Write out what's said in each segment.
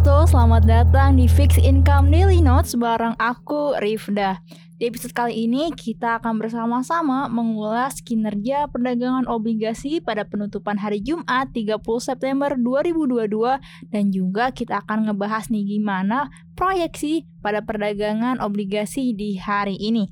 Visto, selamat datang di Fix Income Daily Notes bareng aku, Rifda. Di episode kali ini kita akan bersama-sama mengulas kinerja perdagangan obligasi pada penutupan hari Jumat 30 September 2022 dan juga kita akan ngebahas nih gimana proyeksi pada perdagangan obligasi di hari ini.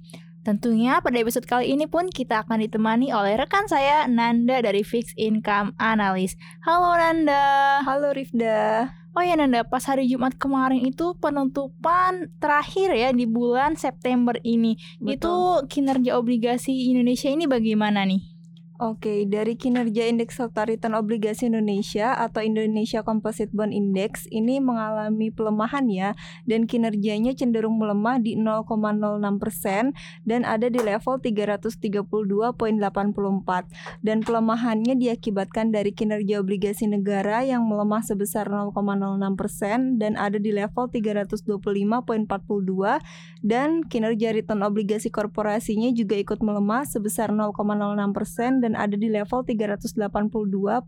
Tentunya pada episode kali ini pun kita akan ditemani oleh rekan saya Nanda dari Fix Income Analyst. Halo Nanda. Halo Rifda. Oh ya Nanda, pas hari Jumat kemarin itu penutupan terakhir ya di bulan September ini. Betul. Itu kinerja obligasi Indonesia ini bagaimana nih? Oke, dari kinerja indeks total return obligasi Indonesia atau Indonesia Composite Bond Index ini mengalami pelemahan ya dan kinerjanya cenderung melemah di 0,06% dan ada di level 332.84 dan pelemahannya diakibatkan dari kinerja obligasi negara yang melemah sebesar 0,06% dan ada di level 325.42 dan kinerja return obligasi korporasinya juga ikut melemah sebesar 0,06% dan dan ada di level 382.95.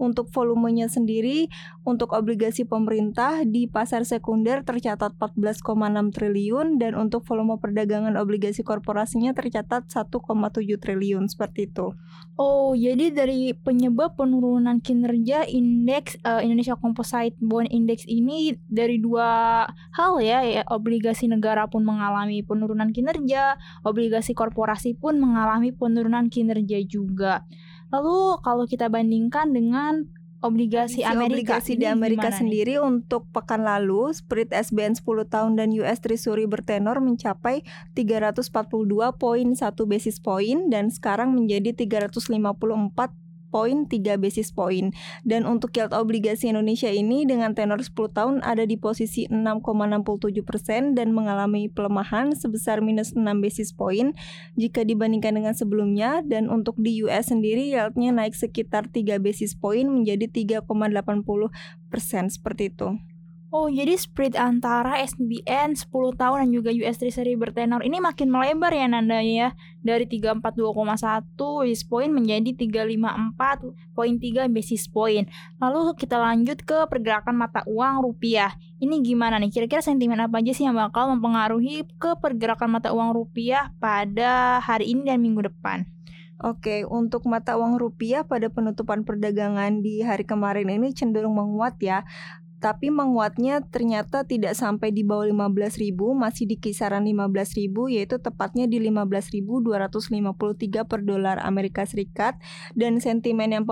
Untuk volumenya sendiri untuk obligasi pemerintah di pasar sekunder tercatat 14,6 triliun dan untuk volume perdagangan obligasi korporasinya tercatat 1,7 triliun seperti itu. Oh, jadi dari penyebab penurunan kinerja indeks uh, Indonesia Composite Bond Index ini dari dua hal ya, ya, obligasi negara pun mengalami penurunan kinerja, obligasi korporasi pun mengalami penurunan kinerja juga. Lalu kalau kita bandingkan dengan obligasi Amerika obligasi di Amerika sendiri nih? untuk pekan lalu spread SBN 10 tahun dan US Treasury bertenor mencapai 342.1 basis point dan sekarang menjadi 354 3 basis point. Dan untuk yield obligasi Indonesia ini dengan tenor 10 tahun ada di posisi 6,67% persen dan mengalami pelemahan sebesar minus 6 basis point jika dibandingkan dengan sebelumnya dan untuk di US sendiri yieldnya naik sekitar 3 basis point menjadi 3,80% persen seperti itu. Oh, jadi spread antara SBN 10 tahun dan juga US Treasury bertenor ini makin melebar ya Nanda ya. Dari 342,1 basis point menjadi 354.3 basis point. Lalu kita lanjut ke pergerakan mata uang rupiah. Ini gimana nih? Kira-kira sentimen apa aja sih yang bakal mempengaruhi ke pergerakan mata uang rupiah pada hari ini dan minggu depan? Oke, untuk mata uang rupiah pada penutupan perdagangan di hari kemarin ini cenderung menguat ya tapi menguatnya ternyata tidak sampai di bawah 15.000 masih di kisaran 15.000 yaitu tepatnya di 15.253 per dolar Amerika Serikat. Dan sentimen yang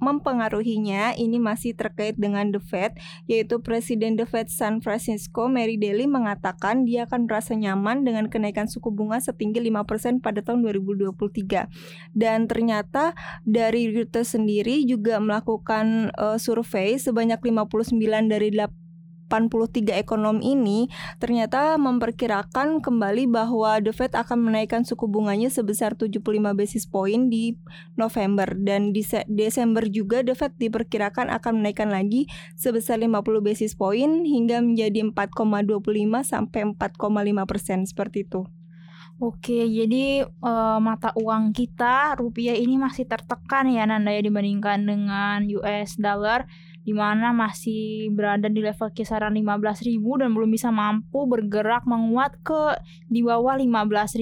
mempengaruhinya ini masih terkait dengan The Fed yaitu Presiden The Fed San Francisco Mary Daly mengatakan dia akan merasa nyaman dengan kenaikan suku bunga setinggi 5% pada tahun 2023 dan ternyata dari Reuters sendiri juga melakukan uh, survei sebanyak 59 dari 83 ekonom ini ternyata memperkirakan kembali bahwa The Fed akan menaikkan suku bunganya sebesar 75 basis point di November dan di Desember juga The Fed diperkirakan akan menaikkan lagi sebesar 50 basis point hingga menjadi 4,25 sampai 4,5 persen seperti itu. Oke, jadi uh, mata uang kita rupiah ini masih tertekan ya Nanda ya dibandingkan dengan US dollar di mana masih berada di level kisaran 15.000 dan belum bisa mampu bergerak menguat ke di bawah 15.000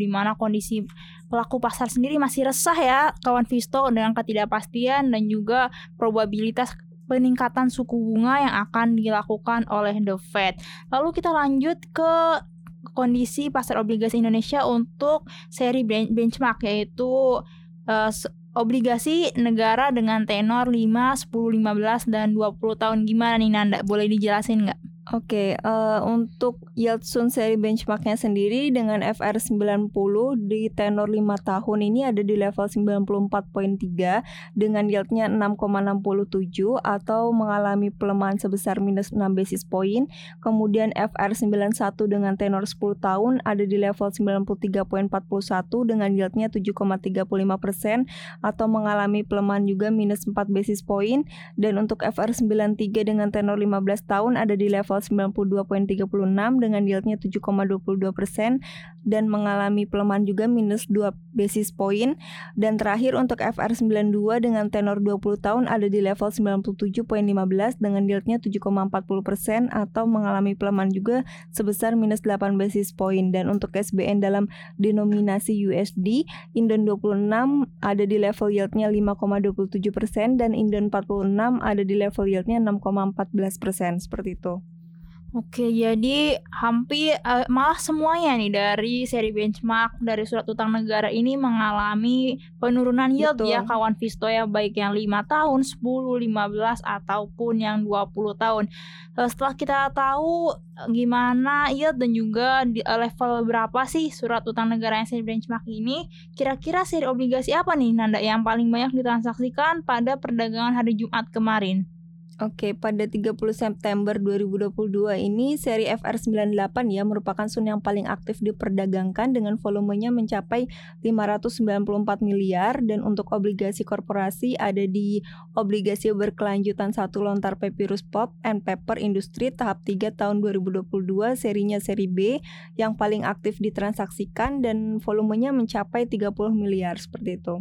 di mana kondisi pelaku pasar sendiri masih resah ya kawan Visto dengan ketidakpastian dan juga probabilitas peningkatan suku bunga yang akan dilakukan oleh The Fed. Lalu kita lanjut ke kondisi pasar obligasi Indonesia untuk seri benchmark yaitu uh, obligasi negara dengan tenor 5, 10, 15 dan 20 tahun gimana nih Nanda? Boleh dijelasin nggak? Oke, okay, uh, eh, untuk yield soon seri benchmarknya sendiri dengan FR 90 di tenor 5 tahun ini ada di level 94.3 dengan yieldnya 6,67 atau mengalami pelemahan sebesar minus 6 basis point. Kemudian FR 91 dengan tenor 10 tahun ada di level 93.41 dengan yieldnya 7,35 persen atau mengalami pelemahan juga minus 4 basis point. Dan untuk FR 93 dengan tenor 15 tahun ada di level 92.36 dengan yieldnya 7,22 persen dan mengalami pelemahan juga minus 2 basis point. Dan terakhir untuk FR92 dengan tenor 20 tahun ada di level 97.15 dengan yieldnya 7,40% atau mengalami pelemahan juga sebesar minus 8 basis point. Dan untuk SBN dalam denominasi USD Indon 26 ada di level yieldnya 5,27% dan Indon 46 ada di level yieldnya 6,14% seperti itu. Oke, jadi hampir uh, malah semuanya nih dari seri benchmark dari surat utang negara ini mengalami penurunan yield Betul. ya kawan Visto ya baik yang 5 tahun, 10, 15 ataupun yang 20 tahun. Uh, setelah kita tahu uh, gimana yield dan juga di, uh, level berapa sih surat utang negara yang seri benchmark ini, kira-kira seri obligasi apa nih Nanda yang paling banyak ditransaksikan pada perdagangan hari Jumat kemarin? Oke, pada 30 September 2022 ini seri FR98 ya merupakan sun yang paling aktif diperdagangkan dengan volumenya mencapai 594 miliar dan untuk obligasi korporasi ada di obligasi berkelanjutan satu lontar Papyrus Pop and Paper Industry tahap 3 tahun 2022 serinya seri B yang paling aktif ditransaksikan dan volumenya mencapai 30 miliar seperti itu.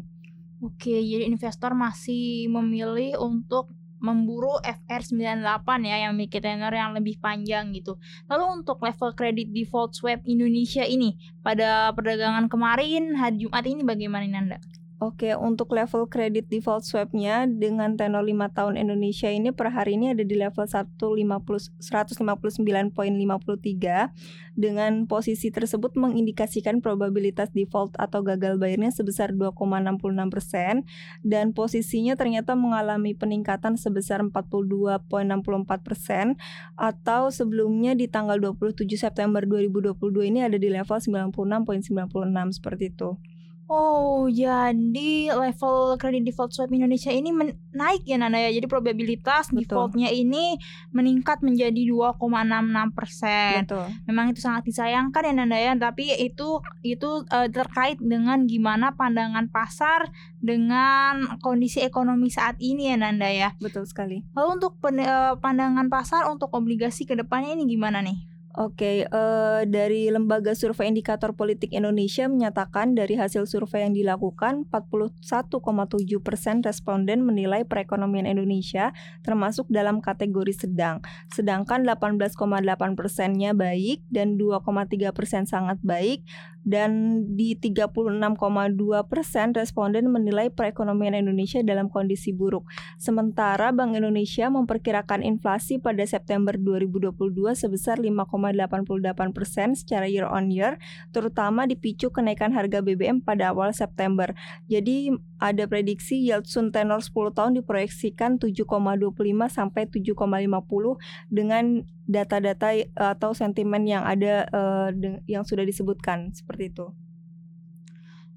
Oke, jadi investor masih memilih untuk memburu FR98 ya yang memiliki tenor yang lebih panjang gitu. Lalu untuk level kredit default swap Indonesia ini pada perdagangan kemarin hari Jumat ini bagaimana Nanda? Oke, untuk level kredit default swapnya dengan tenor 5 tahun Indonesia ini per hari ini ada di level 159.53 dengan posisi tersebut mengindikasikan probabilitas default atau gagal bayarnya sebesar 2,66% dan posisinya ternyata mengalami peningkatan sebesar 42,64% atau sebelumnya di tanggal 27 September 2022 ini ada di level 96,96 seperti itu. Oh, jadi level kredit default swap Indonesia ini naik ya Nana ya. Jadi probabilitas Betul. defaultnya ini meningkat menjadi 2,66 persen. Memang itu sangat disayangkan ya Nanda ya. Tapi itu itu uh, terkait dengan gimana pandangan pasar dengan kondisi ekonomi saat ini ya Nanda ya. Betul sekali. Lalu untuk uh, pandangan pasar untuk obligasi ke depannya ini gimana nih? Oke, uh, dari Lembaga Survei Indikator Politik Indonesia menyatakan dari hasil survei yang dilakukan, 41,7 persen responden menilai perekonomian Indonesia termasuk dalam kategori sedang, sedangkan 18,8 persennya baik dan 2,3 persen sangat baik, dan di 36,2 persen responden menilai perekonomian Indonesia dalam kondisi buruk. Sementara Bank Indonesia memperkirakan inflasi pada September 2022 sebesar 5,88 persen secara year on year, terutama dipicu kenaikan harga BBM pada awal September. Jadi ada prediksi yield sun tenor 10 tahun diproyeksikan 7,25 sampai 7,50 dengan data-data atau sentimen yang ada uh, yang sudah disebutkan seperti itu.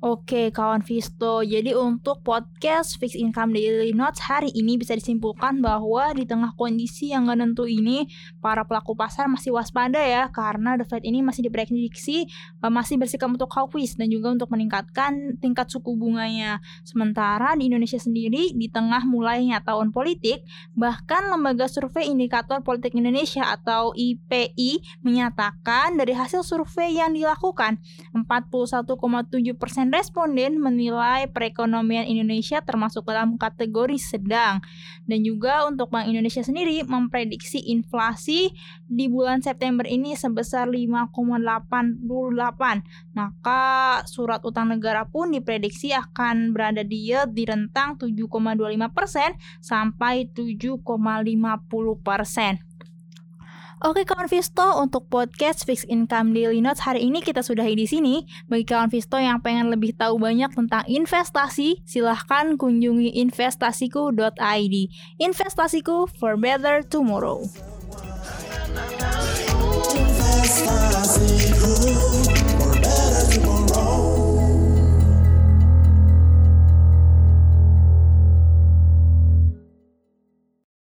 Oke kawan Visto, jadi untuk podcast Fixed Income Daily Notes hari ini bisa disimpulkan bahwa di tengah kondisi yang gak nentu ini, para pelaku pasar masih waspada ya karena The Fed ini masih diprediksi uh, masih bersikap untuk hawkish dan juga untuk meningkatkan tingkat suku bunganya. Sementara di Indonesia sendiri di tengah mulainya tahun politik, bahkan lembaga survei indikator politik Indonesia atau IPI menyatakan dari hasil survei yang dilakukan 41,7% responden menilai perekonomian Indonesia termasuk dalam kategori sedang. Dan juga untuk Bank Indonesia sendiri memprediksi inflasi di bulan September ini sebesar 5,88. Maka surat utang negara pun diprediksi akan berada di di rentang 7,25% sampai 7,50%. Oke kawan Visto, untuk podcast Fixed Income Daily Notes hari ini kita sudahi di sini. Bagi kawan Visto yang pengen lebih tahu banyak tentang investasi, silahkan kunjungi investasiku.id. Investasiku for better tomorrow. Investasiku.